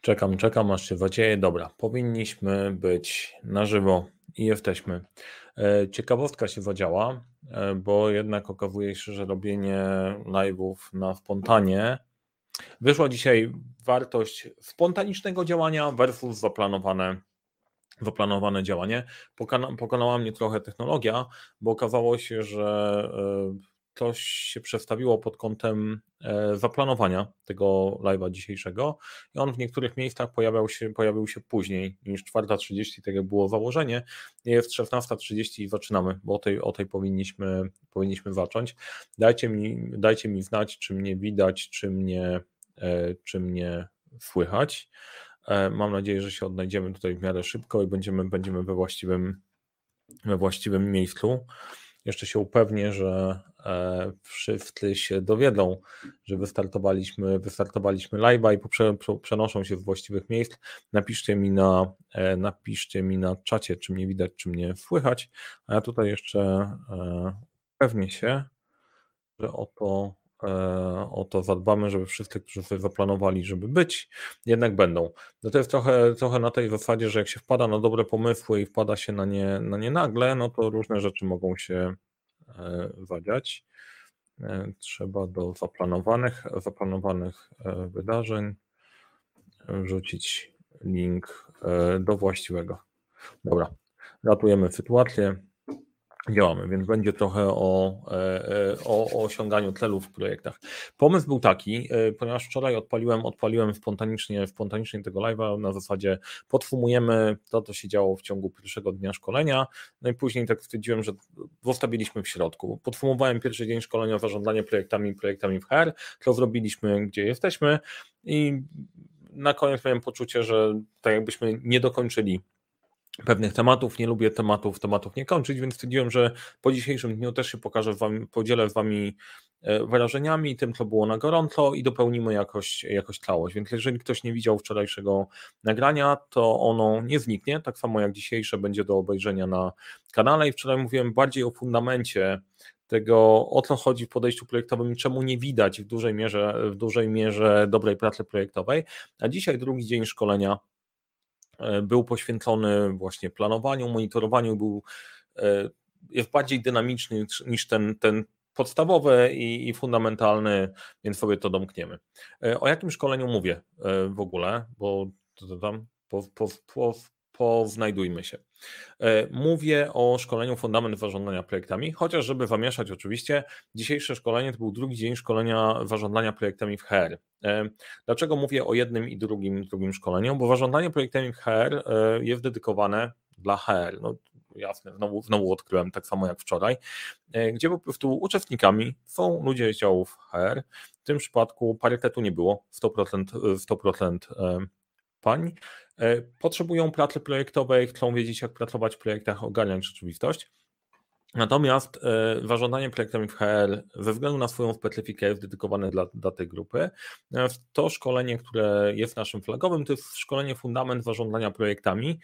Czekam, czekam, aż się zadzieje. Dobra, powinniśmy być na żywo i jesteśmy. E, ciekawostka się zadziała, e, bo jednak okazuje się, że robienie live'ów na spontanie wyszła dzisiaj wartość spontanicznego działania versus zaplanowane, zaplanowane działanie. Pokona, pokonała mnie trochę technologia, bo okazało się, że coś się przestawiło pod kątem e, zaplanowania tego live'a dzisiejszego i on w niektórych miejscach pojawiał się, pojawił się później niż 4.30, tak jak było założenie. Jest 16.30 i zaczynamy, bo o tej, o tej powinniśmy, powinniśmy zacząć. Dajcie mi, dajcie mi znać, czy mnie widać, czy mnie, e, czy mnie słychać. E, mam nadzieję, że się odnajdziemy tutaj w miarę szybko i będziemy, będziemy we właściwym, we właściwym miejscu. Jeszcze się upewnię, że e, wszyscy się dowiedzą, że wystartowaliśmy, wystartowaliśmy live'a i przenoszą się z właściwych miejsc. Napiszcie mi na, e, napiszcie mi na czacie, czy mnie widać, czy mnie słychać. A ja tutaj jeszcze e, upewnię się, że oto o to zadbamy, żeby wszyscy, którzy sobie zaplanowali, żeby być, jednak będą. No to jest trochę, trochę na tej zasadzie, że jak się wpada na dobre pomysły i wpada się na nie, na nie nagle, no to różne rzeczy mogą się e, zadziać. E, trzeba do zaplanowanych, zaplanowanych e, wydarzeń wrzucić link do właściwego. Dobra, ratujemy sytuację działamy, więc będzie trochę o, e, e, o, o, osiąganiu celów w projektach. Pomysł był taki, e, ponieważ wczoraj odpaliłem, odpaliłem spontanicznie, spontanicznie tego live'a na zasadzie podsumujemy to, co się działo w ciągu pierwszego dnia szkolenia, no i później tak stwierdziłem, że zostawiliśmy w środku. Podsumowałem pierwszy dzień szkolenia zarządzanie projektami, projektami w HR, co zrobiliśmy, gdzie jesteśmy i na koniec miałem poczucie, że tak jakbyśmy nie dokończyli pewnych tematów. Nie lubię tematów, tematów nie kończyć, więc stwierdziłem, że po dzisiejszym dniu też się pokażę wam, podzielę z Wami e, wrażeniami, tym, co było na gorąco i dopełnimy jakoś, jakoś całość. Więc jeżeli ktoś nie widział wczorajszego nagrania, to ono nie zniknie, tak samo jak dzisiejsze będzie do obejrzenia na kanale. I wczoraj mówiłem bardziej o fundamencie tego, o co chodzi w podejściu projektowym i czemu nie widać w dużej mierze, w dużej mierze dobrej pracy projektowej. A dzisiaj drugi dzień szkolenia był poświęcony właśnie planowaniu, monitorowaniu, był, e, jest bardziej dynamiczny niż ten, ten podstawowy i, i fundamentalny, więc sobie to domkniemy. E, o jakim szkoleniu mówię w ogóle, bo to tam po, po, po, poznajdujmy się. E, mówię o szkoleniu Fundament Zarządzania Projektami, chociaż żeby zamieszać oczywiście, dzisiejsze szkolenie to był drugi dzień szkolenia zarządzania projektami w HR. E, dlaczego mówię o jednym i drugim, drugim szkoleniu? Bo zarządzanie projektami w HR e, jest dedykowane dla HR. No, jasne, znowu, znowu odkryłem, tak samo jak wczoraj, gdzie po prostu uczestnikami są ludzie z działów HR. W tym przypadku parytetu nie było, 100%, 100% pań. E, potrzebują pracy projektowej, chcą wiedzieć, jak pracować w projektach, ogarniać rzeczywistość. Natomiast e, zarządzanie projektami w HR ze względu na swoją specyfikę jest dedykowane dla, dla tej grupy. E, to szkolenie, które jest naszym flagowym, to jest szkolenie fundament zarządzania projektami,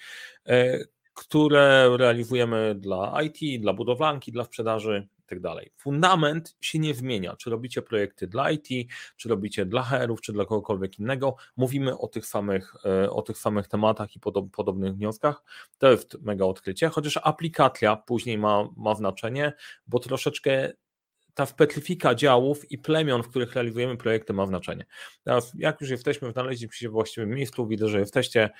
które realizujemy dla IT, dla budowlanki, dla sprzedaży tak dalej. Fundament się nie zmienia. Czy robicie projekty dla IT, czy robicie dla HR-ów, czy dla kogokolwiek innego. Mówimy o tych samych, e, o tych samych tematach i podobnych wnioskach. To jest mega odkrycie, chociaż aplikacja później ma, ma znaczenie, bo troszeczkę ta specyfika działów i plemion, w których realizujemy projekty ma znaczenie. Teraz jak już jesteśmy, znaleźliśmy się w właściwym miejscu, widzę, że jesteście,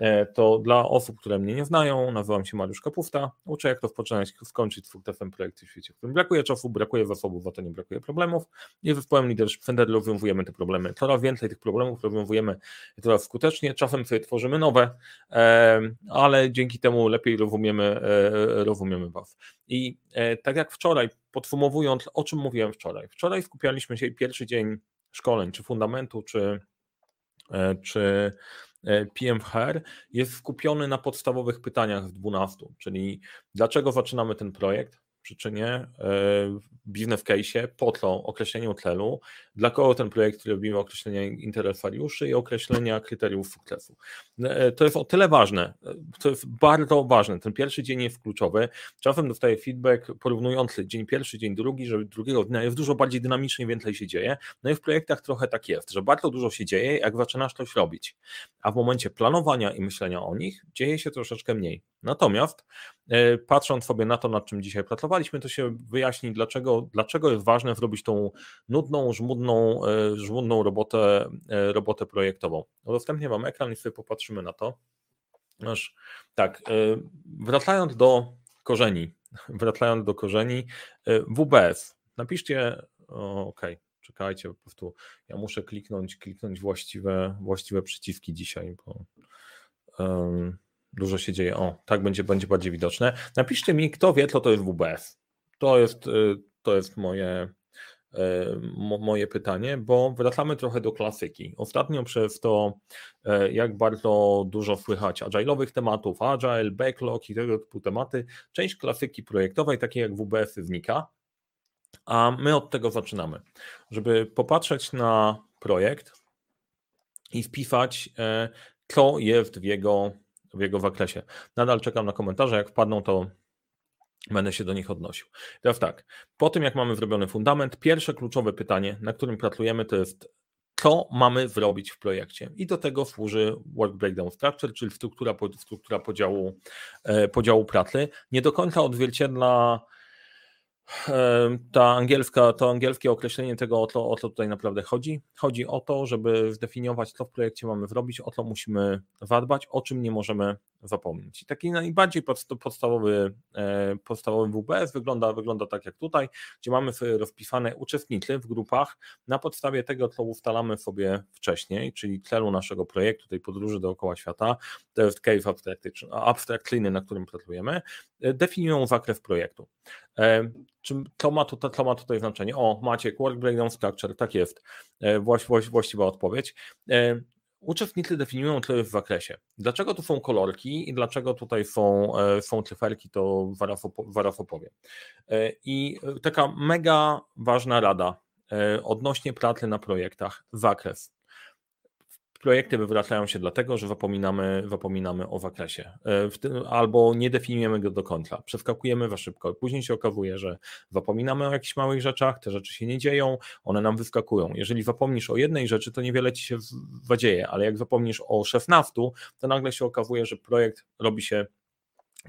e, to dla osób, które mnie nie znają, nazywam się Mariusz Kapufta, uczę jak to wpoczynać, skończyć TFM projekty w świecie, w którym brakuje czasu, brakuje zasobów, a to nie brakuje problemów i zespołem Leadership Center rozwiązujemy te problemy. Coraz więcej tych problemów rozwiązujemy coraz skutecznie, czasem sobie tworzymy nowe, e, ale dzięki temu lepiej rozumiemy, e, rozumiemy Was. I tak jak wczoraj podsumowując, o czym mówiłem wczoraj. Wczoraj skupialiśmy się pierwszy dzień szkoleń, czy fundamentu, czy, e, czy e, PMHR jest skupiony na podstawowych pytaniach z 12, czyli dlaczego zaczynamy ten projekt, przyczynie e, w case po to określeniu tlenu, dla kogo ten projekt robimy określenia interfariuszy i określenia kryteriów sukcesu. E, to jest o tyle ważne, to jest bardzo ważne. Ten pierwszy dzień jest kluczowy. Czasem dostaję feedback porównujący dzień pierwszy, dzień drugi, że drugiego dnia jest dużo bardziej dynamicznie, więcej się dzieje. No i w projektach trochę tak jest, że bardzo dużo się dzieje, jak zaczynasz coś robić, a w momencie planowania i myślenia o nich dzieje się troszeczkę mniej. Natomiast e, patrząc sobie na to, nad czym dzisiaj pracowaliśmy, to się wyjaśni, dlaczego, dlaczego jest ważne zrobić tą nudną, żmudną, e, żmudną robotę, e, robotę projektową. Udostępnię Wam ekran i sobie popatrzymy na to. Aż, tak, wracając do korzeni, wracając do korzeni, WBS, napiszcie, ok, czekajcie, po prostu ja muszę kliknąć, kliknąć właściwe, właściwe przyciski dzisiaj, bo um, dużo się dzieje. O, tak będzie, będzie bardziej widoczne. Napiszcie mi, kto wie, co to jest WBS. To jest, y, to jest moje, y, moje pytanie, bo wracamy trochę do klasyki. Ostatnio przez to, y, jak bardzo dużo słychać agile'owych tematów, agile, backlog i tego typu tematy, część klasyki projektowej, takiej jak WBS znika, a my od tego zaczynamy. Żeby popatrzeć na projekt i wpisać, co jest w jego w jego zakresie. Nadal czekam na komentarze, jak wpadną, to będę się do nich odnosił. Teraz tak, po tym jak mamy zrobiony fundament, pierwsze kluczowe pytanie, na którym pracujemy, to jest co mamy zrobić w projekcie. I do tego służy Work Breakdown Structure, czyli struktura, struktura podziału, e, podziału pracy. Nie do końca odzwierciedla ta angielska, to angielskie określenie tego, o co, o co tutaj naprawdę chodzi. Chodzi o to, żeby zdefiniować, co w projekcie mamy zrobić, o co musimy zadbać, o czym nie możemy zapomnieć. I taki najbardziej podstawowy, e, podstawowy WBS wygląda, wygląda tak jak tutaj, gdzie mamy rozpisane uczestnicy w grupach na podstawie tego, co ustalamy sobie wcześniej, czyli celu naszego projektu, tej podróży dookoła świata, to jest cave abstrakcyjny, na którym pracujemy, e, definiują zakres projektu. E, to ma, tutaj, to ma tutaj znaczenie? O, Maciek, Work Breakdown Structure, tak jest, właściwa odpowiedź. Uczestnicy definiują tyle w zakresie. Dlaczego tu są kolorki i dlaczego tutaj są, e, są cyferki, to zaraz opowiem. E, I taka mega ważna rada e, odnośnie pracy na projektach, zakres projekty wywracają się dlatego, że zapominamy, zapominamy o zakresie e, albo nie definiujemy go do końca. Przeskakujemy za szybko. Później się okazuje, że zapominamy o jakichś małych rzeczach, te rzeczy się nie dzieją, one nam wyskakują. Jeżeli zapomnisz o jednej rzeczy, to niewiele ci się zadzieje, ale jak zapomnisz o 16, to nagle się okazuje, że projekt robi się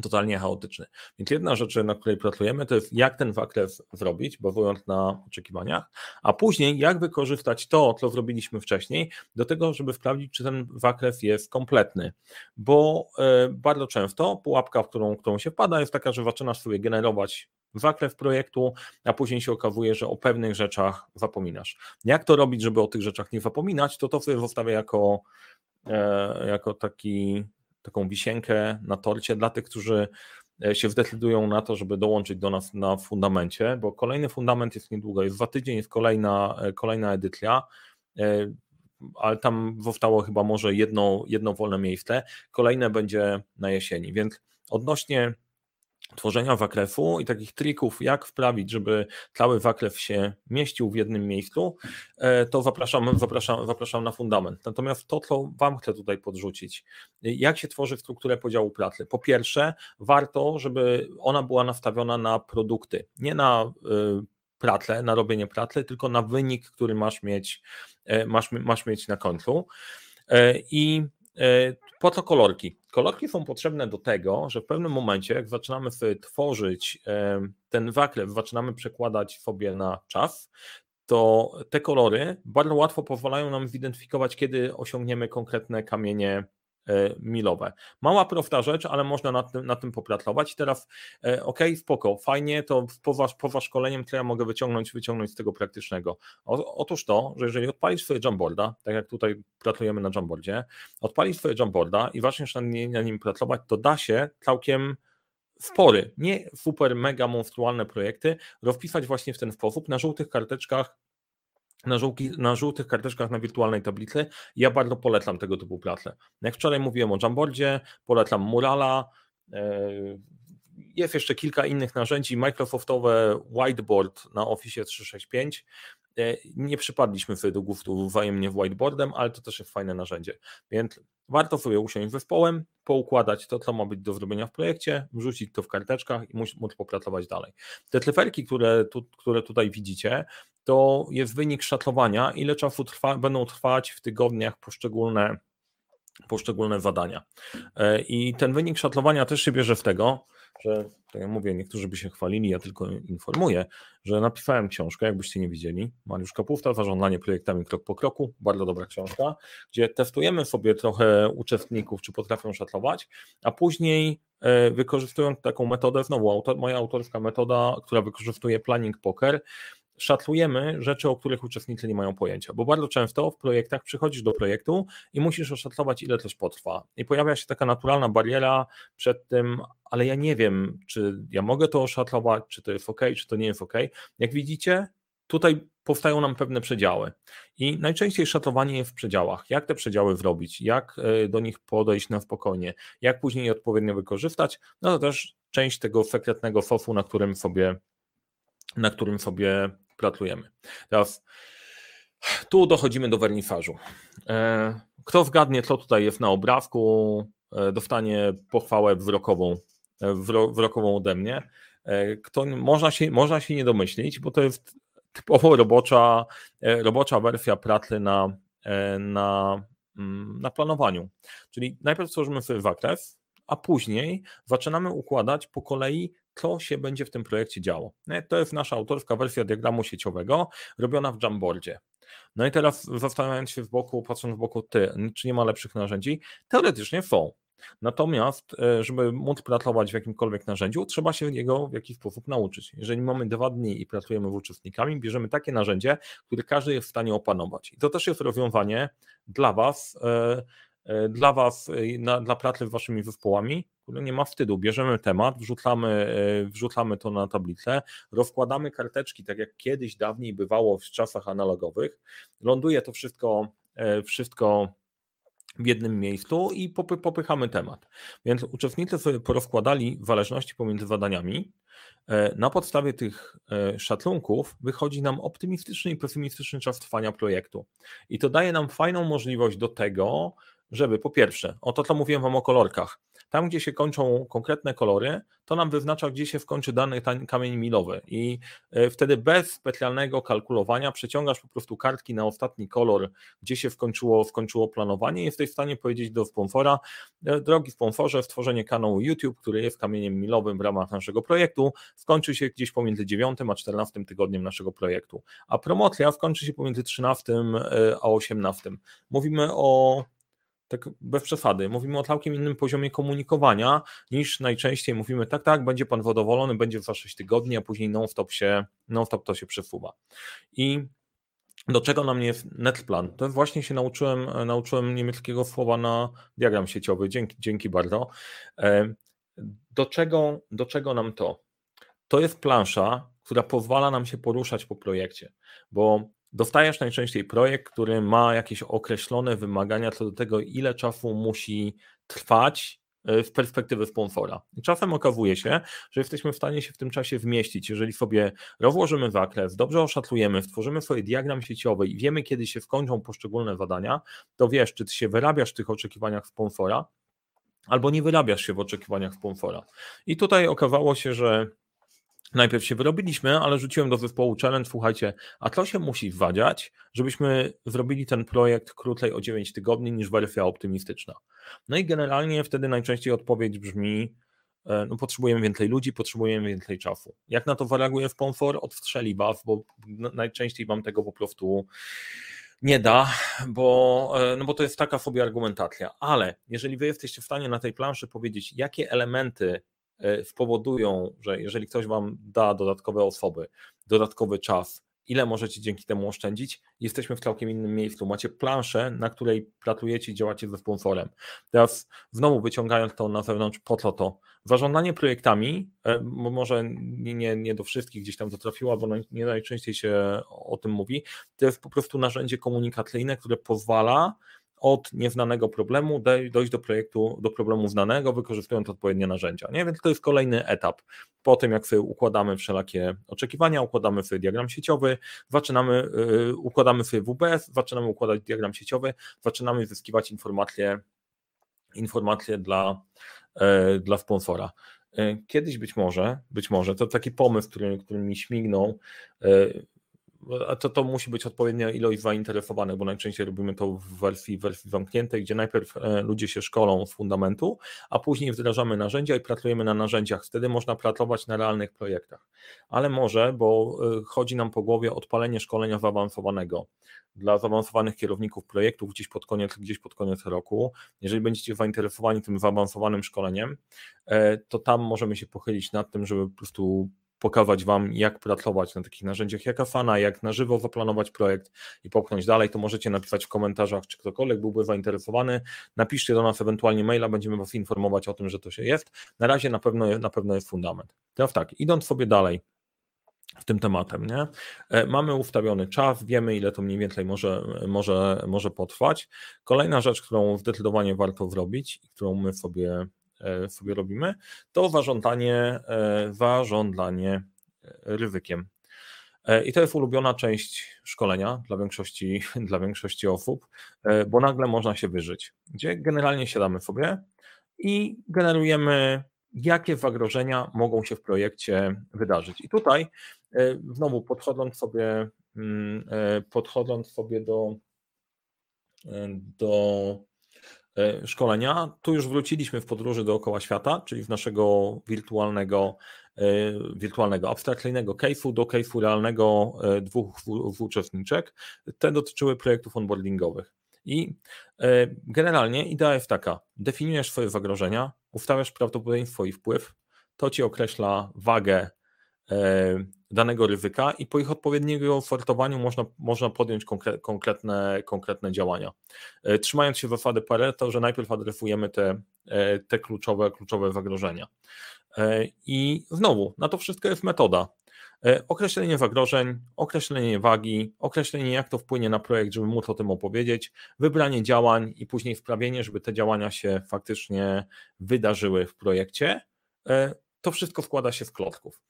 totalnie chaotyczny. Więc jedna rzecz, na której pracujemy, to jest jak ten zakres zrobić, bazując na oczekiwaniach, a później jak wykorzystać to, co zrobiliśmy wcześniej, do tego, żeby sprawdzić, czy ten zakres jest kompletny. Bo e, bardzo często pułapka, w którą, którą się wpada, jest taka, że zaczynasz sobie generować zakres projektu, a później się okazuje, że o pewnych rzeczach zapominasz. Jak to robić, żeby o tych rzeczach nie zapominać, to to sobie zostawię jako, e, jako taki taką wisienkę na torcie dla tych, którzy e, się zdecydują na to, żeby dołączyć do nas na fundamencie, bo kolejny fundament jest niedługo, jest za tydzień, jest kolejna, e, kolejna edycja, e, ale tam zostało chyba może jedno, jedno wolne miejsce, kolejne będzie na jesieni, więc odnośnie tworzenia zakresu i takich trików, jak wprawić, żeby cały zakres się mieścił w jednym miejscu, e, to zapraszam, zapraszam, zapraszam na fundament. Natomiast to, co Wam chcę tutaj podrzucić, jak się tworzy strukturę podziału pracy? Po pierwsze, warto, żeby ona była nastawiona na produkty, nie na e, pracę, na robienie pracy, tylko na wynik, który masz mieć, e, masz, masz mieć na końcu. I po co kolorki? Kolorki są potrzebne do tego, że w pewnym momencie, jak zaczynamy sobie tworzyć ten zakres, zaczynamy przekładać sobie na czas, to te kolory bardzo łatwo pozwalają nam zidentyfikować, kiedy osiągniemy konkretne kamienie E, milowe. Mała, prosta rzecz, ale można nad tym, nad tym popracować. I teraz, e, ok, spoko, fajnie, to poza, poza szkoleniem, co ja mogę wyciągnąć, wyciągnąć z tego praktycznego? O, otóż to, że jeżeli odpalisz swoje Jamboarda, tak jak tutaj pracujemy na Jamboardzie, odpalisz swoje Jamboarda i zaczniesz na, na nim pracować, to da się całkiem spory, nie super, mega monstrualne projekty rozpisać właśnie w ten sposób na żółtych karteczkach na, żółki, na żółtych karteczkach na wirtualnej tablicy. Ja bardzo polecam tego typu pracę. Jak wczoraj mówiłem o Jamboardzie, polecam Murala. E, jest jeszcze kilka innych narzędzi, Microsoftowe Whiteboard na Office 365. E, nie przypadliśmy wtedy do gustu wzajemnie whiteboardem, ale to też jest fajne narzędzie. Więc warto sobie usiąść zespołem, poukładać to, co ma być do zrobienia w projekcie, wrzucić to w karteczkach i móc, popracować dalej. Te tryferki, które, tu, które tutaj widzicie, to jest wynik szatlowania, ile czasu trwa, będą trwać w tygodniach poszczególne poszczególne zadania. E, I ten wynik szatlowania też się bierze w tego, że, tak jak mówię, niektórzy by się chwalili, ja tylko informuję, że napisałem książkę, jakbyście nie widzieli, Mariusz Kapufta, Zarządzanie projektami krok po kroku, bardzo dobra książka, gdzie testujemy sobie trochę uczestników, czy potrafią szatlować, a później e, wykorzystując taką metodę, znowu autor, moja autorska metoda, która wykorzystuje planning poker, szatlujemy rzeczy, o których uczestnicy nie mają pojęcia, bo bardzo często w projektach przychodzisz do projektu i musisz oszatlować, ile coś potrwa. I pojawia się taka naturalna bariera przed tym, ale ja nie wiem, czy ja mogę to oszatlować, czy to jest ok, czy to nie jest ok. Jak widzicie, tutaj powstają nam pewne przedziały. I najczęściej szatowanie jest w przedziałach. Jak te przedziały zrobić, jak e, do nich podejść na spokojnie, jak później je odpowiednio wykorzystać, no to też część tego sekretnego sofu, na którym sobie, na którym sobie pracujemy. Teraz tu dochodzimy do wernisażu. E, kto wgadnie, co tutaj jest na obrazku, e, dostanie pochwałę wzrokową, e, wzrokową ode mnie. Kto, można, się, można się nie domyślić, bo to jest typowo robocza, robocza wersja pracy na, na, mm, na planowaniu. Czyli najpierw tworzymy sobie zakres, a później zaczynamy układać po kolei co się będzie w tym projekcie działo. No to jest nasza autorska wersja diagramu sieciowego, robiona w Jamboardzie. No i teraz zastanawiając się w boku, patrząc w boku, ty, czy nie ma lepszych narzędzi? Teoretycznie są. Natomiast, e, żeby móc pracować w jakimkolwiek narzędziu, trzeba się jego w jakiś sposób nauczyć. Jeżeli mamy dwa dni i pracujemy z uczestnikami, bierzemy takie narzędzie, które każdy jest w stanie opanować. I to też jest rozwiązanie dla Was, e, dla Was, na, dla pracy z Waszymi zespołami, które nie ma wstydu. Bierzemy temat, wrzucamy, e, wrzucamy to na tablicę, rozkładamy karteczki, tak jak kiedyś dawniej bywało w czasach analogowych. Ląduje to wszystko, e, wszystko w jednym miejscu i popychamy temat. Więc uczestnicy sobie porozkładali zależności pomiędzy zadaniami. E, na podstawie tych szacunków wychodzi nam optymistyczny i pesymistyczny czas trwania projektu. I to daje nam fajną możliwość do tego, żeby po pierwsze, o to co mówiłem Wam o kolorkach, tam, gdzie się kończą konkretne kolory, to nam wyznacza, gdzie się skończy dany kamień milowy. I e, wtedy bez specjalnego kalkulowania przeciągasz po prostu kartki na ostatni kolor, gdzie się skończyło planowanie. Jesteś w stanie powiedzieć do sponsora, e, drogi sponsorze, stworzenie kanału YouTube, który jest kamieniem milowym w ramach naszego projektu, skończy się gdzieś pomiędzy 9 a 14 tygodniem naszego projektu. A promocja skończy się pomiędzy 13 e, a 18. Mówimy o tak bez przesady. Mówimy o całkiem innym poziomie komunikowania niż najczęściej mówimy, tak, tak, będzie pan zadowolony, będzie za 6 tygodni, a później non-stop się, non-stop to się przesuwa. I do czego nam jest netplan? To właśnie się nauczyłem, nauczyłem niemieckiego słowa na diagram sieciowy. Dzięki, dzięki bardzo. E, do czego, do czego nam to? To jest plansza, która pozwala nam się poruszać po projekcie, bo dostajesz najczęściej projekt, który ma jakieś określone wymagania co do tego, ile czasu musi trwać e, w perspektywy sponsora. Czasem okazuje się, że jesteśmy w stanie się w tym czasie wmieścić. Jeżeli sobie rozłożymy zakres, dobrze oszacujemy, stworzymy sobie diagram sieciowy i wiemy, kiedy się skończą poszczególne zadania, to wiesz, czy ty się wyrabiasz w tych oczekiwaniach sponsora, albo nie wyrabiasz się w oczekiwaniach sponsora. I tutaj okazało się, że Najpierw się wyrobiliśmy, ale rzuciłem do zespołu challenge, słuchajcie, a co się musi wadziać, żebyśmy zrobili ten projekt krócej o 9 tygodni niż wersja optymistyczna. No i generalnie wtedy najczęściej odpowiedź brzmi, e, no potrzebujemy więcej ludzi, potrzebujemy więcej czasu. Jak na to zareaguje sponsor? Odstrzeli was, bo najczęściej wam tego po prostu nie da, bo, e, no bo to jest taka sobie argumentacja. Ale jeżeli wy jesteście w stanie na tej planszy powiedzieć, jakie elementy spowodują, że jeżeli ktoś Wam da dodatkowe osoby, dodatkowy czas, ile możecie dzięki temu oszczędzić, jesteśmy w całkiem innym miejscu. Macie planszę, na której pracujecie i działacie ze sponsorem. Teraz znowu wyciągając to na zewnątrz, po co to? Zarządzanie projektami, e, może nie, nie do wszystkich gdzieś tam to trafiło, bo nie najczęściej się o tym mówi, to jest po prostu narzędzie komunikacyjne, które pozwala od nieznanego problemu dojść do projektu, do problemu znanego, wykorzystując odpowiednie narzędzia. Nie? Więc to jest kolejny etap. Po tym, jak sobie układamy wszelakie oczekiwania, układamy sobie diagram sieciowy, zaczynamy, yy, układamy sobie WBS, zaczynamy układać diagram sieciowy, zaczynamy zyskiwać informacje, informacje dla, yy, dla sponsora. Yy, kiedyś być może, być może, to taki pomysł, który, który mi śmignął, yy, a to, to musi być odpowiednia ilość zainteresowanych, bo najczęściej robimy to w wersji, wersji zamkniętej, gdzie najpierw e, ludzie się szkolą z fundamentu, a później wdrażamy narzędzia i pracujemy na narzędziach. Wtedy można pracować na realnych projektach. Ale może, bo e, chodzi nam po głowie odpalenie szkolenia zaawansowanego dla zaawansowanych kierowników projektów gdzieś pod koniec, gdzieś pod koniec roku. Jeżeli będziecie zainteresowani tym zaawansowanym szkoleniem, e, to tam możemy się pochylić nad tym, żeby po prostu pokazać Wam, jak pracować na takich narzędziach jak Afana, jak na żywo zaplanować projekt i popchnąć dalej, to możecie napisać w komentarzach, czy ktokolwiek byłby zainteresowany. Napiszcie do nas ewentualnie maila, będziemy Was informować o tym, że to się jest. Na razie na pewno, na pewno jest fundament. Teraz tak, idąc sobie dalej w tym tematem, nie? E, mamy ustawiony czas, wiemy ile to mniej więcej może, może, może potrwać. Kolejna rzecz, którą zdecydowanie warto zrobić którą my sobie sobie robimy, to warządlanie, e, warządlanie e, ryzykiem. I to jest ulubiona część szkolenia dla większości, dla większości osób, bo nagle można się wyżyć, gdzie generalnie siadamy sobie i generujemy, jakie zagrożenia mogą się w projekcie wydarzyć. I tutaj znowu podchodząc sobie, mm, podchodząc sobie do, do E, szkolenia. Tu już wróciliśmy w podróży dookoła świata, czyli w naszego wirtualnego, e, wirtualnego abstrakcyjnego case'u do case'u realnego e, dwóch uczestniczek. Te dotyczyły projektów onboardingowych. I generalnie idea jest taka: definiujesz swoje zagrożenia, ustawiasz prawdopodobieństwo i wpływ, to ci określa wagę danego ryzyka i po ich odpowiedniego sortowaniu można, można podjąć konkretne, konkretne działania. E, trzymając się zasady Pareto, że najpierw adresujemy te, e, te kluczowe, kluczowe zagrożenia. E, I znowu, na to wszystko jest metoda. Określenie zagrożeń, określenie wagi, określenie jak to wpłynie na projekt, żeby móc o tym opowiedzieć, wybranie działań i później sprawienie, żeby te działania się faktycznie wydarzyły w projekcie to wszystko składa się z klocków.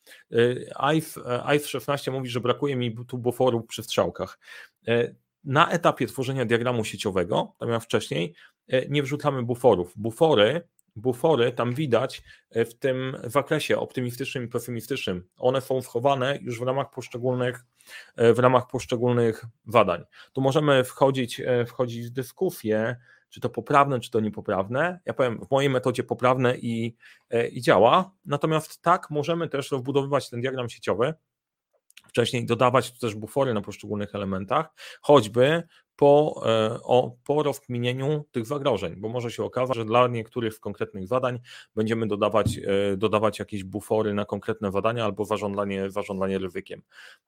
ICE 16 mówi, że brakuje mi tu buforów przy strzałkach. Y, na etapie tworzenia diagramu sieciowego, tam jak wcześniej, y, nie wrzucamy buforów. Bufory, bufory tam widać y, w tym zakresie optymistycznym i pesymistycznym. One są schowane już w ramach poszczególnych, w ramach poszczególnych badań. Tu możemy wchodzić, wchodzić w dyskusję, czy to poprawne, czy to niepoprawne. Ja powiem, w mojej metodzie poprawne i, e, i działa. Natomiast tak, możemy też rozbudowywać ten diagram sieciowy, wcześniej dodawać też bufory na poszczególnych elementach, choćby po, e, o, po rozkminieniu tych zagrożeń, bo może się okazać, że dla niektórych konkretnych zadań będziemy dodawać, e, dodawać jakieś bufory na konkretne zadania albo zarządzanie, zarządzanie ryzykiem.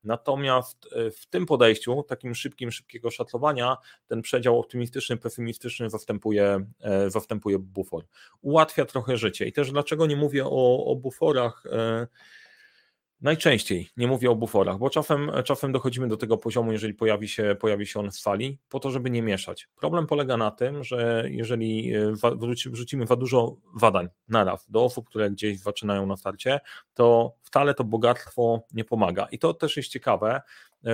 Natomiast e, w tym podejściu, takim szybkim, szybkiego szacowania, ten przedział optymistyczny, pesymistyczny zastępuje, zastępuje bufor. Ułatwia trochę życie i też dlaczego nie mówię o, o buforach, Najczęściej, nie mówię o buforach, bo czasem, czasem dochodzimy do tego poziomu, jeżeli pojawi się, pojawi się on w fali, po to, żeby nie mieszać. Problem polega na tym, że jeżeli e, wrzucimy za dużo wadań naraz do osób, które gdzieś zaczynają na starcie, to wcale to bogactwo nie pomaga. I to też jest ciekawe,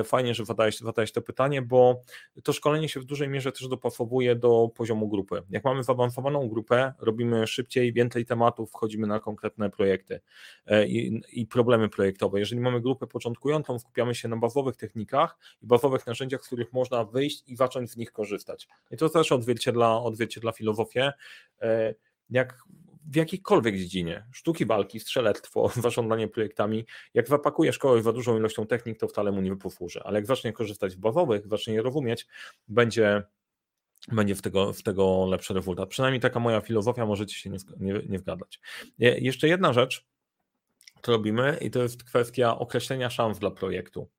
fajnie, że zadałeś, zadałeś to pytanie, bo to szkolenie się w dużej mierze też dopasowuje do poziomu grupy. Jak mamy zaawansowaną grupę, robimy szybciej, więcej tematów, wchodzimy na konkretne projekty e, i, i problemy projektowe. Jeżeli mamy grupę początkującą, skupiamy się na bazowych technikach i bazowych narzędziach, z których można wyjść i zacząć z nich korzystać. I to też odzwierciedla, odzwierciedla filozofię. E, jak w jakiejkolwiek dziedzinie, sztuki walki, strzelectwo, zarządzanie projektami, jak zapakuje szkołę za dużą ilością technik, to wcale mu nie posłuży, ale jak zacznie korzystać z bazowych, zacznie je rozumieć, będzie będzie w tego, w tego lepszy rezultat. Przynajmniej taka moja filozofia, możecie się nie, nie, nie wgadać. Jeszcze jedna rzecz, co robimy, i to jest kwestia określenia szans dla projektu.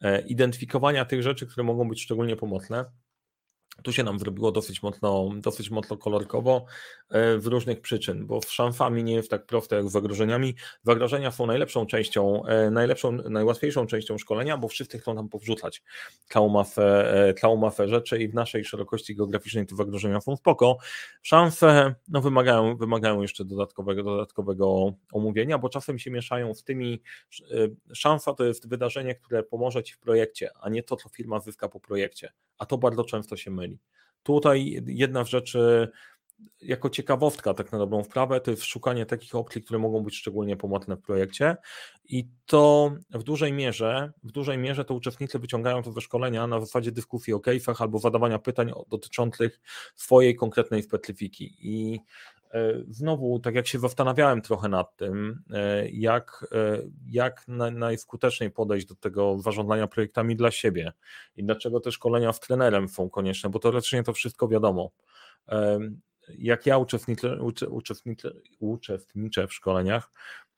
E, identyfikowania tych rzeczy, które mogą być szczególnie pomocne tu się nam zrobiło dosyć mocno, dosyć mocno kolorkowo e, w różnych przyczyn, bo w szamfami nie jest tak proste jak z zagrożeniami. Zagrożenia są najlepszą częścią, e, najlepszą, najłatwiejszą częścią szkolenia, bo wszyscy chcą tam powrzucać całą masę, e, rzeczy i w naszej szerokości geograficznej te zagrożenia są spoko. Szamfe no, wymagają, wymagają jeszcze dodatkowego, dodatkowego omówienia, bo czasem się mieszają z tymi, szamfa to jest wydarzenie, które pomoże Ci w projekcie, a nie to, co firma zyska po projekcie, a to bardzo często się myli. Tutaj jedna z rzeczy, jako ciekawostka, tak na dobrą sprawę, to jest szukanie takich opcji, które mogą być szczególnie pomocne w projekcie i to w dużej mierze, w dużej mierze to uczestnicy wyciągają to ze szkolenia na zasadzie dyskusji o case'ach albo zadawania pytań dotyczących swojej konkretnej specyfiki i znowu, tak jak się zastanawiałem trochę nad tym, e, jak, e, jak najskuteczniej podejść do tego zarządzania projektami dla siebie i dlaczego te szkolenia z trenerem są konieczne, bo teoretycznie to wszystko wiadomo. Jak ja uczestniczę, uczestniczę, uczestniczę w szkoleniach,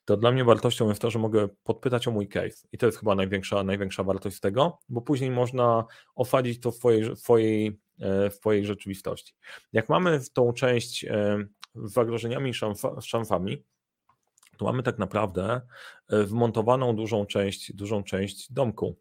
to dla mnie wartością jest to, że mogę podpytać o mój case. I to jest chyba największa, największa wartość tego, bo później można osadzić to w twojej, w w rzeczywistości. Jak mamy tą część zagrożeniami szamfami, to mamy tak naprawdę e, wmontowaną dużą część, dużą część domku.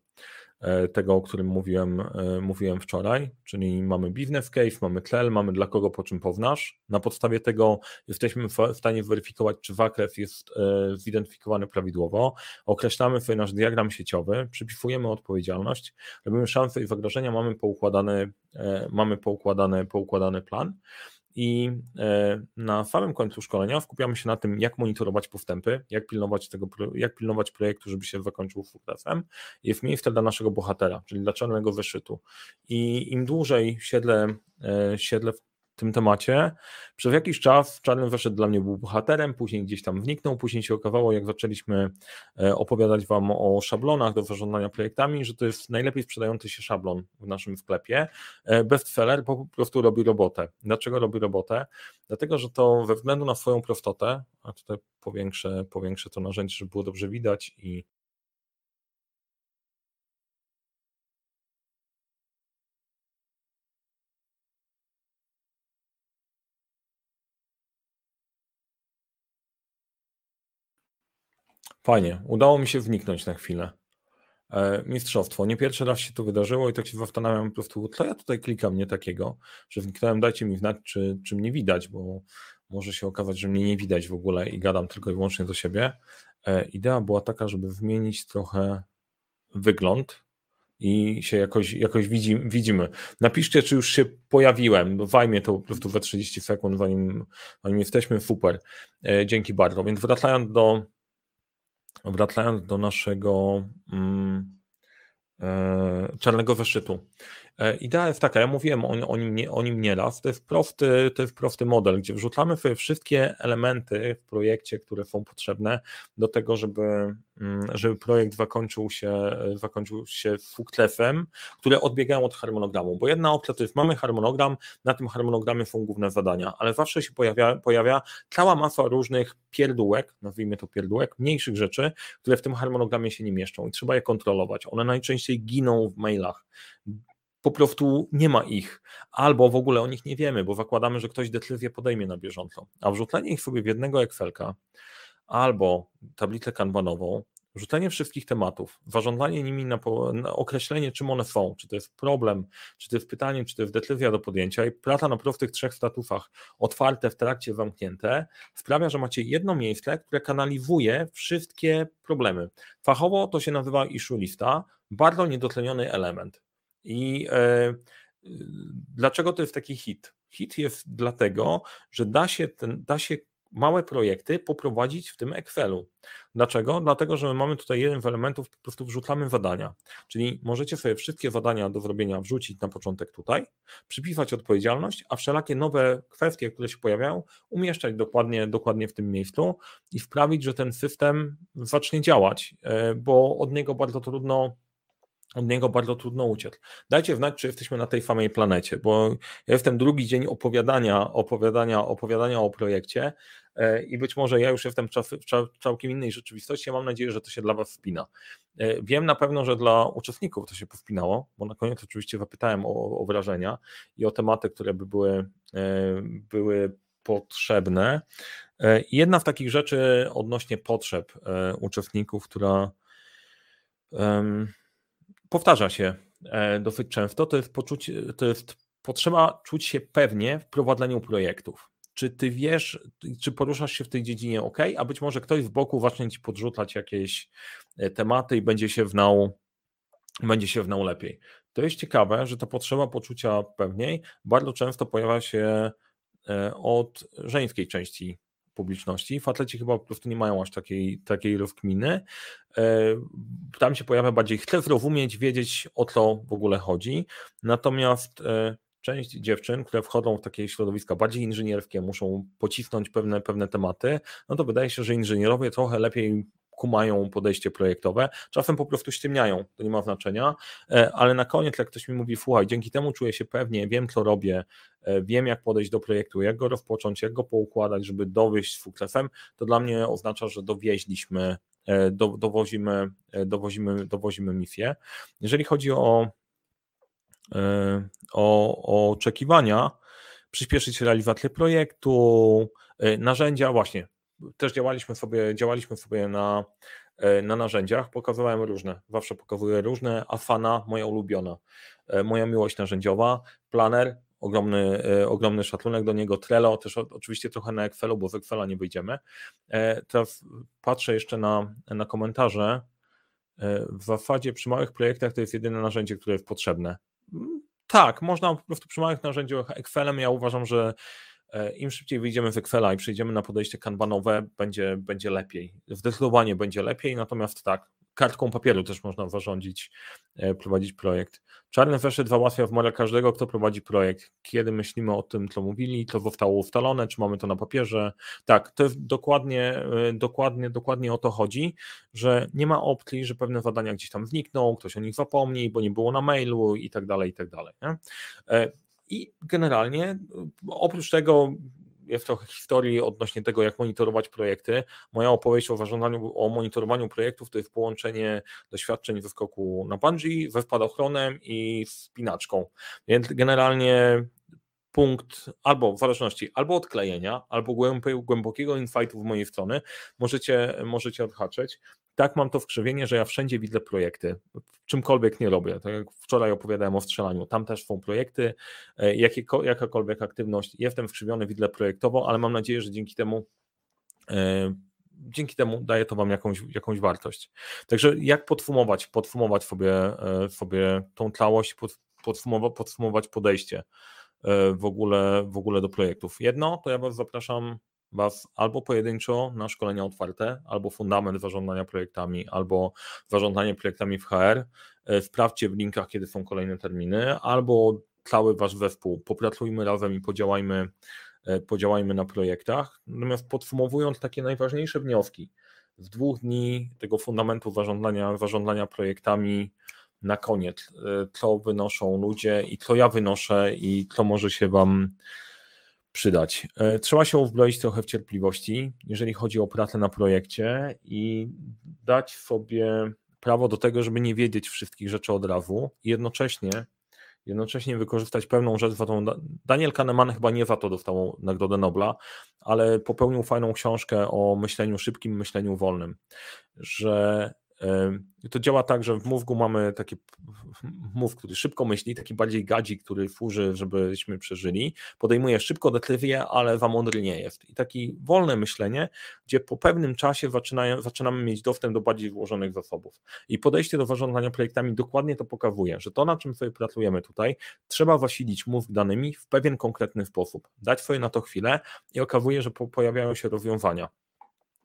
E, tego, o którym mówiłem, e, mówiłem wczoraj, czyli mamy business case, mamy cel, mamy dla kogo po czym pownasz. Na podstawie tego jesteśmy w stanie weryfikować, czy zakres jest zidentyfikowany prawidłowo. Określamy sobie nasz diagram sieciowy, przypisujemy odpowiedzialność, robimy szanse i zagrożenia, mamy poukładany, mamy poukładany, poukładany plan i e, na samym końcu szkolenia skupiamy się na tym, jak monitorować postępy, jak pilnować tego, jak pilnować projektu, żeby się zakończył sukcesem. Jest miejsce dla naszego bohatera, czyli dla czarnego wyszytu. I im dłużej siedlę, e, siedlę w tym temacie. Przez jakiś czas Czarny Weszed dla mnie był bohaterem, później gdzieś tam wniknął, później się okazało, jak zaczęliśmy e, opowiadać Wam o szablonach do zarządzania projektami, że to jest najlepiej sprzedający się szablon w naszym sklepie. E, bestseller po prostu robi robotę. Dlaczego robi robotę? Dlatego, że to we względu na swoją prostotę, a tutaj powiększę, powiększę to narzędzie, żeby było dobrze widać i Fajnie, udało mi się wniknąć na chwilę. E, mistrzostwo. Nie pierwszy raz się to wydarzyło i tak się zastanawiam po prostu, co ja tutaj klikam nie takiego, że wniknąłem, dajcie mi znać, czy, czy mnie widać, bo może się okazać, że mnie nie widać w ogóle i gadam tylko i wyłącznie do siebie. E, idea była taka, żeby zmienić trochę wygląd i się jakoś, jakoś widzi, widzimy. Napiszcie, czy już się pojawiłem, zajmie to po prostu we 30 sekund, zanim, zanim jesteśmy, super. E, dzięki bardzo. Więc wracając do wracając do naszego mm, e, czarnego wyszytu. E, idea jest taka, ja mówiłem o, o, nim, nie, o nim nieraz, to jest, prosty, to jest prosty model, gdzie wrzucamy sobie wszystkie elementy w projekcie, które są potrzebne do tego, żeby, mm, żeby projekt zakończył się, zakończył się sukcesem, które odbiegają od harmonogramu, bo jedna opcja to jest, mamy harmonogram, na tym harmonogramie są główne zadania, ale zawsze się pojawia, pojawia cała masa różnych pierdółek, nazwijmy to pierdółek, mniejszych rzeczy, które w tym harmonogramie się nie mieszczą i trzeba je kontrolować. One najczęściej giną w mailach po prostu nie ma ich, albo w ogóle o nich nie wiemy, bo zakładamy, że ktoś decyzję podejmie na bieżąco. A wrzucenie ich sobie w jednego Excelka albo tablicę kanbanową, wrzucenie wszystkich tematów, zarządzanie nimi na, na, określenie, czym one są, czy to jest problem, czy to jest pytanie, czy to jest decyzja do podjęcia i praca na prostych trzech statufach, otwarte, w trakcie zamknięte, sprawia, że macie jedno miejsce, które kanalizuje wszystkie problemy. Fachowo to się nazywa issue lista, bardzo niedotleniony element. I e, dlaczego to jest taki hit? Hit jest dlatego, że da się, ten, da się małe projekty poprowadzić w tym Excelu. Dlaczego? Dlatego, że my mamy tutaj jeden z elementów, po prostu wrzucamy zadania. Czyli możecie sobie wszystkie zadania do zrobienia wrzucić na początek tutaj, przypisać odpowiedzialność, a wszelakie nowe kwestie, które się pojawiają, umieszczać dokładnie, dokładnie w tym miejscu i sprawić, że ten system zacznie działać, e, bo od niego bardzo trudno od niego bardzo trudno uciec. Dajcie znać, czy jesteśmy na tej samej planecie, bo ja jestem drugi dzień opowiadania, opowiadania, opowiadania o projekcie e, i być może ja już jestem w całkiem innej rzeczywistości. Mam nadzieję, że to się dla Was spina. E, wiem na pewno, że dla uczestników to się powspinało, bo na koniec oczywiście zapytałem o, o wrażenia i o tematy, które by były, e, były potrzebne. Jedna z takich rzeczy odnośnie potrzeb uczestników, która powtarza się e, dosyć często, to jest, poczucie, to jest potrzeba czuć się pewnie w prowadzeniu projektów. Czy ty wiesz, czy poruszasz się w tej dziedzinie ok, a być może ktoś z boku zacznie ci podrzucać jakieś e, tematy i będzie się wnał, będzie się wnał lepiej. To jest ciekawe, że ta potrzeba poczucia pewniej bardzo często pojawia się e, od żeńskiej części publiczności. Faceci chyba po prostu nie mają aż takiej, takiej rozkminy. E, tam się pojawia bardziej, chcę zrozumieć, wiedzieć o co w ogóle chodzi. Natomiast e, część dziewczyn, które wchodzą w takie środowiska bardziej inżynierskie, muszą pocisnąć pewne, pewne tematy, no to wydaje się, że inżynierowie trochę lepiej kumają podejście projektowe, czasem po prostu ściemniają, to nie ma znaczenia, e, ale na koniec jak ktoś mi mówi, słuchaj, dzięki temu czuję się pewnie, wiem co robię, e, wiem jak podejść do projektu, jak go rozpocząć, jak go poukładać, żeby dowieść z sukcesem, to dla mnie oznacza, że dowieźliśmy, e, do, dowozimy, dowozimy, dowozimy misję. Jeżeli chodzi o, o, o oczekiwania, przyspieszyć realizację projektu, narzędzia, właśnie też działaliśmy sobie, działaliśmy sobie na, e, na narzędziach, pokazywałem różne, zawsze pokazuję różne, Afana, moja ulubiona, e, moja miłość narzędziowa, Planner, ogromny, e, ogromny szacunek do niego, Trello, też oczywiście trochę na Excelu, bo z Excela nie wyjdziemy. Teraz patrzę jeszcze na, na komentarze, w zasadzie przy małych projektach to jest jedyne narzędzie, które jest potrzebne. Mm, tak, można po prostu przy małych narzędziach Excelem, ja uważam, że Im szybciej wyjdziemy z Excela i przejdziemy na podejście kanbanowe, będzie, będzie lepiej. Zdecydowanie będzie lepiej, natomiast tak, kartką papieru też można zarządzić, e, prowadzić projekt. Czarny zeszyt załatwia w miarę każdego, kto prowadzi projekt. Kiedy myślimy o tym, co mówili, co zostało ustalone, czy mamy to na papierze. Tak, to jest dokładnie, e, dokładnie, dokładnie o to chodzi, że nie ma opcji, że pewne zadania gdzieś tam znikną, ktoś o nich zapomni, bo nie było na mailu i tak dalej, i tak dalej. I generalnie oprócz tego jest trochę historii odnośnie tego, jak monitorować projekty. Moja opowieść o, o monitorowaniu projektów to jest połączenie doświadczeń ze skoku na bungee, ze spadochronem i spinaczką. Więc generalnie punkt albo w zależności albo odklejenia, albo głębokiego insightu w mojej strony możecie, możecie odhaczyć. Tak mam to w krzywienie, że ja wszędzie widzę projekty, czymkolwiek nie robię. Tak jak wczoraj opowiadałem o strzelaniu, tam też są projekty, e, jakakolwiek aktywność, jestem wkrzywiony, widzę projektowo, ale mam nadzieję, że dzięki temu e, dzięki temu daje to Wam jakąś, jakąś wartość. Także jak podsumować, podsumować sobie, e, sobie tą całość, podsumować, podsumować podejście w ogóle, w ogóle do projektów. Jedno, to ja Was zapraszam Was albo pojedynczo na szkolenia otwarte, albo fundament zarządzania projektami, albo zarządzanie projektami w HR. E, sprawdźcie w linkach, kiedy są kolejne terminy, albo cały Wasz zespół. Popracujmy razem i podziałajmy, e, podziałajmy na projektach. Natomiast podsumowując takie najważniejsze wnioski, w dwóch dni tego fundamentu zarządzania, zarządzania projektami na koniec, e, co wynoszą ludzie i co ja wynoszę i co może się Wam przydać. E, trzeba się uzbroić trochę w cierpliwości, jeżeli chodzi o pracę na projekcie i dać sobie prawo do tego, żeby nie wiedzieć wszystkich rzeczy od razu i jednocześnie jednocześnie wykorzystać pewną rzecz, Daniel Kahneman chyba nie za to dostał Nagrodę Nobla, ale popełnił fajną książkę o myśleniu szybkim, myśleniu wolnym, że to działa tak, że w mózgu mamy taki mózg, który szybko myśli, taki bardziej gadzik, który służy, żebyśmy przeżyli. Podejmuje szybko decyzje, ale za mądry nie jest. I takie wolne myślenie, gdzie po pewnym czasie zaczynają, zaczynamy mieć dostęp do bardziej złożonych zasobów. I podejście do zarządzania projektami dokładnie to pokazuje, że to, na czym sobie pracujemy tutaj, trzeba zasilić mózg danymi w pewien konkretny sposób. Dać sobie na to chwilę i okazuje, że pojawiają się rozwiązania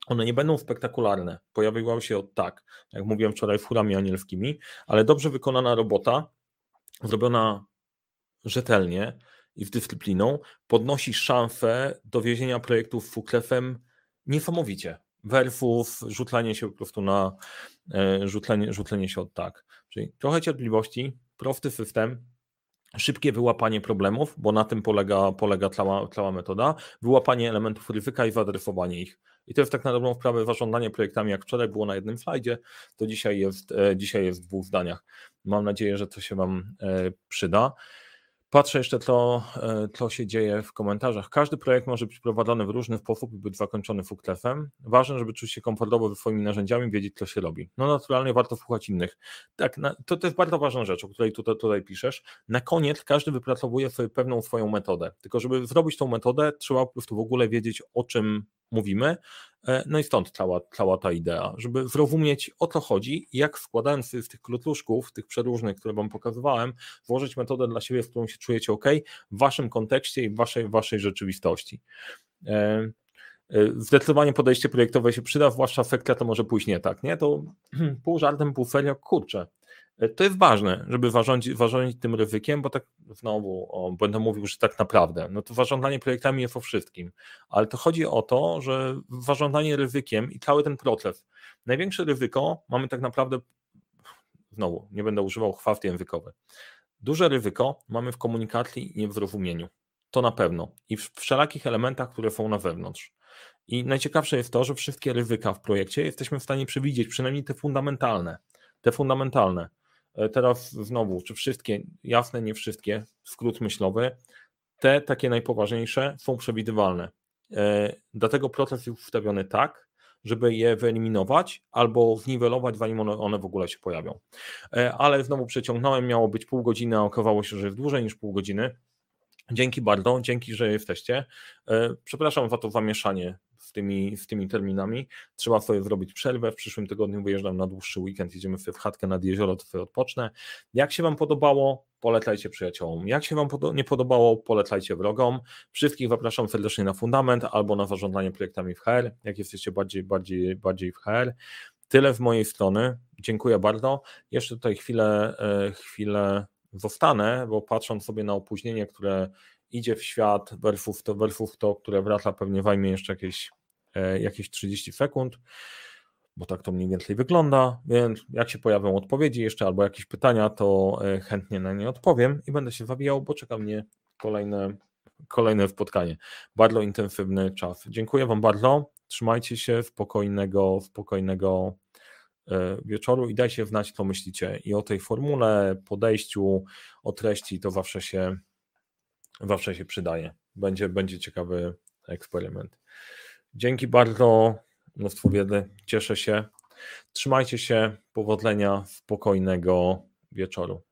one nie będą spektakularne. Pojawiły się od tak, jak mówiłem wczoraj, furami anielskimi, ale dobrze wykonana robota, zrobiona rzetelnie i z dyscypliną, podnosi szansę dowiezienia projektów fuklefem niesamowicie. Versus rzutlenie się po prostu na e, rzutlenie, rzutlenie się od tak. Czyli trochę cierpliwości, prosty system, szybkie wyłapanie problemów, bo na tym polega, polega cała, cała metoda, wyłapanie elementów ryzyka i zaadresowanie ich. I to jest tak na dobrą sprawę zarządzanie projektami, jak wczoraj było na jednym slajdzie, to dzisiaj jest, e, dzisiaj jest w dwóch zdaniach. Mam nadzieję, że to się Wam e, przyda. Patrzę jeszcze, co, e, co się dzieje w komentarzach. Każdy projekt może być prowadzony w różny sposób i być zakończony fuklefem. Ważne, żeby czuć się komfortowo ze swoimi narzędziami, wiedzieć, co się robi. No naturalnie warto słuchać innych. Tak, to, to jest bardzo ważna rzecz, o której tutaj, tutaj piszesz. Na koniec każdy wypracowuje sobie pewną swoją metodę. Tylko żeby zrobić tą metodę, trzeba po prostu w ogóle wiedzieć, o czym mówimy. E, no i stąd cała, cała ta idea, żeby zrozumieć o co chodzi, jak składając z tych krótluszków, tych przeróżnych, które Wam pokazywałem, włożyć metodę dla siebie, w którą się czujecie ok, w Waszym kontekście i w Waszej, waszej rzeczywistości. E, e, zdecydowanie podejście projektowe się przyda, zwłaszcza sekcja to może pójść nie tak, nie? To pół żartem, pół serio, kurczę, to jest ważne, żeby zarządzić tym ryzykiem, bo tak znowu o, będę mówił, że tak naprawdę, no to zarządzanie projektami jest o wszystkim, ale to chodzi o to, że zarządzanie ryzykiem i cały ten proces, największe ryzyko mamy tak naprawdę, znowu, nie będę używał chwast językowych, duże ryzyko mamy w komunikacji i nie w zrozumieniu, to na pewno. I w wszelakich elementach, które są na wewnątrz. I najciekawsze jest to, że wszystkie ryzyka w projekcie jesteśmy w stanie przewidzieć, przynajmniej te fundamentalne, te fundamentalne. E, teraz znowu, czy wszystkie, jasne, nie wszystkie, skrót myślowy, te takie najpoważniejsze są przewidywalne. E, dlatego proces jest ustawiony tak, żeby je wyeliminować albo zniwelować, zanim one, one w ogóle się pojawią. E, ale znowu przeciągnąłem, miało być pół godziny, a okazało się, że jest dłużej niż pół godziny. Dzięki bardzo, dzięki, że jesteście. Przepraszam za to zamieszanie z tymi, z tymi terminami. Trzeba sobie zrobić przerwę. W przyszłym tygodniu wyjeżdżam na dłuższy weekend, jedziemy sobie w chatkę nad jezioro, to sobie odpocznę. Jak się Wam podobało, polecajcie przyjaciołom. Jak się Wam nie podobało, polecajcie wrogom. Wszystkich zapraszam serdecznie na fundament albo na zarządzanie projektami w HR, jak jesteście bardziej, bardziej, bardziej w HR. Tyle z mojej strony. Dziękuję bardzo. Jeszcze tutaj chwilę, e, chwilę zostanę, bo patrząc sobie na opóźnienie, które idzie w świat versus to, versus to które wraca, pewnie zajmie jeszcze jakieś jakieś 30 sekund, bo tak to mniej więcej wygląda, więc jak się pojawią odpowiedzi jeszcze albo jakieś pytania, to e, chętnie na nie odpowiem i będę się zabijał, bo czeka mnie kolejne, kolejne spotkanie. Bardzo intensywny czas. Dziękuję Wam bardzo, trzymajcie się, spokojnego, spokojnego e, wieczoru i dajcie znać, co myślicie i o tej formule, podejściu, o treści, to zawsze się, zawsze się przydaje. Będzie, będzie ciekawy eksperyment. Dzięki bardzo, mnóstwo wiedzy, cieszę się. Trzymajcie się, powodzenia, spokojnego wieczoru.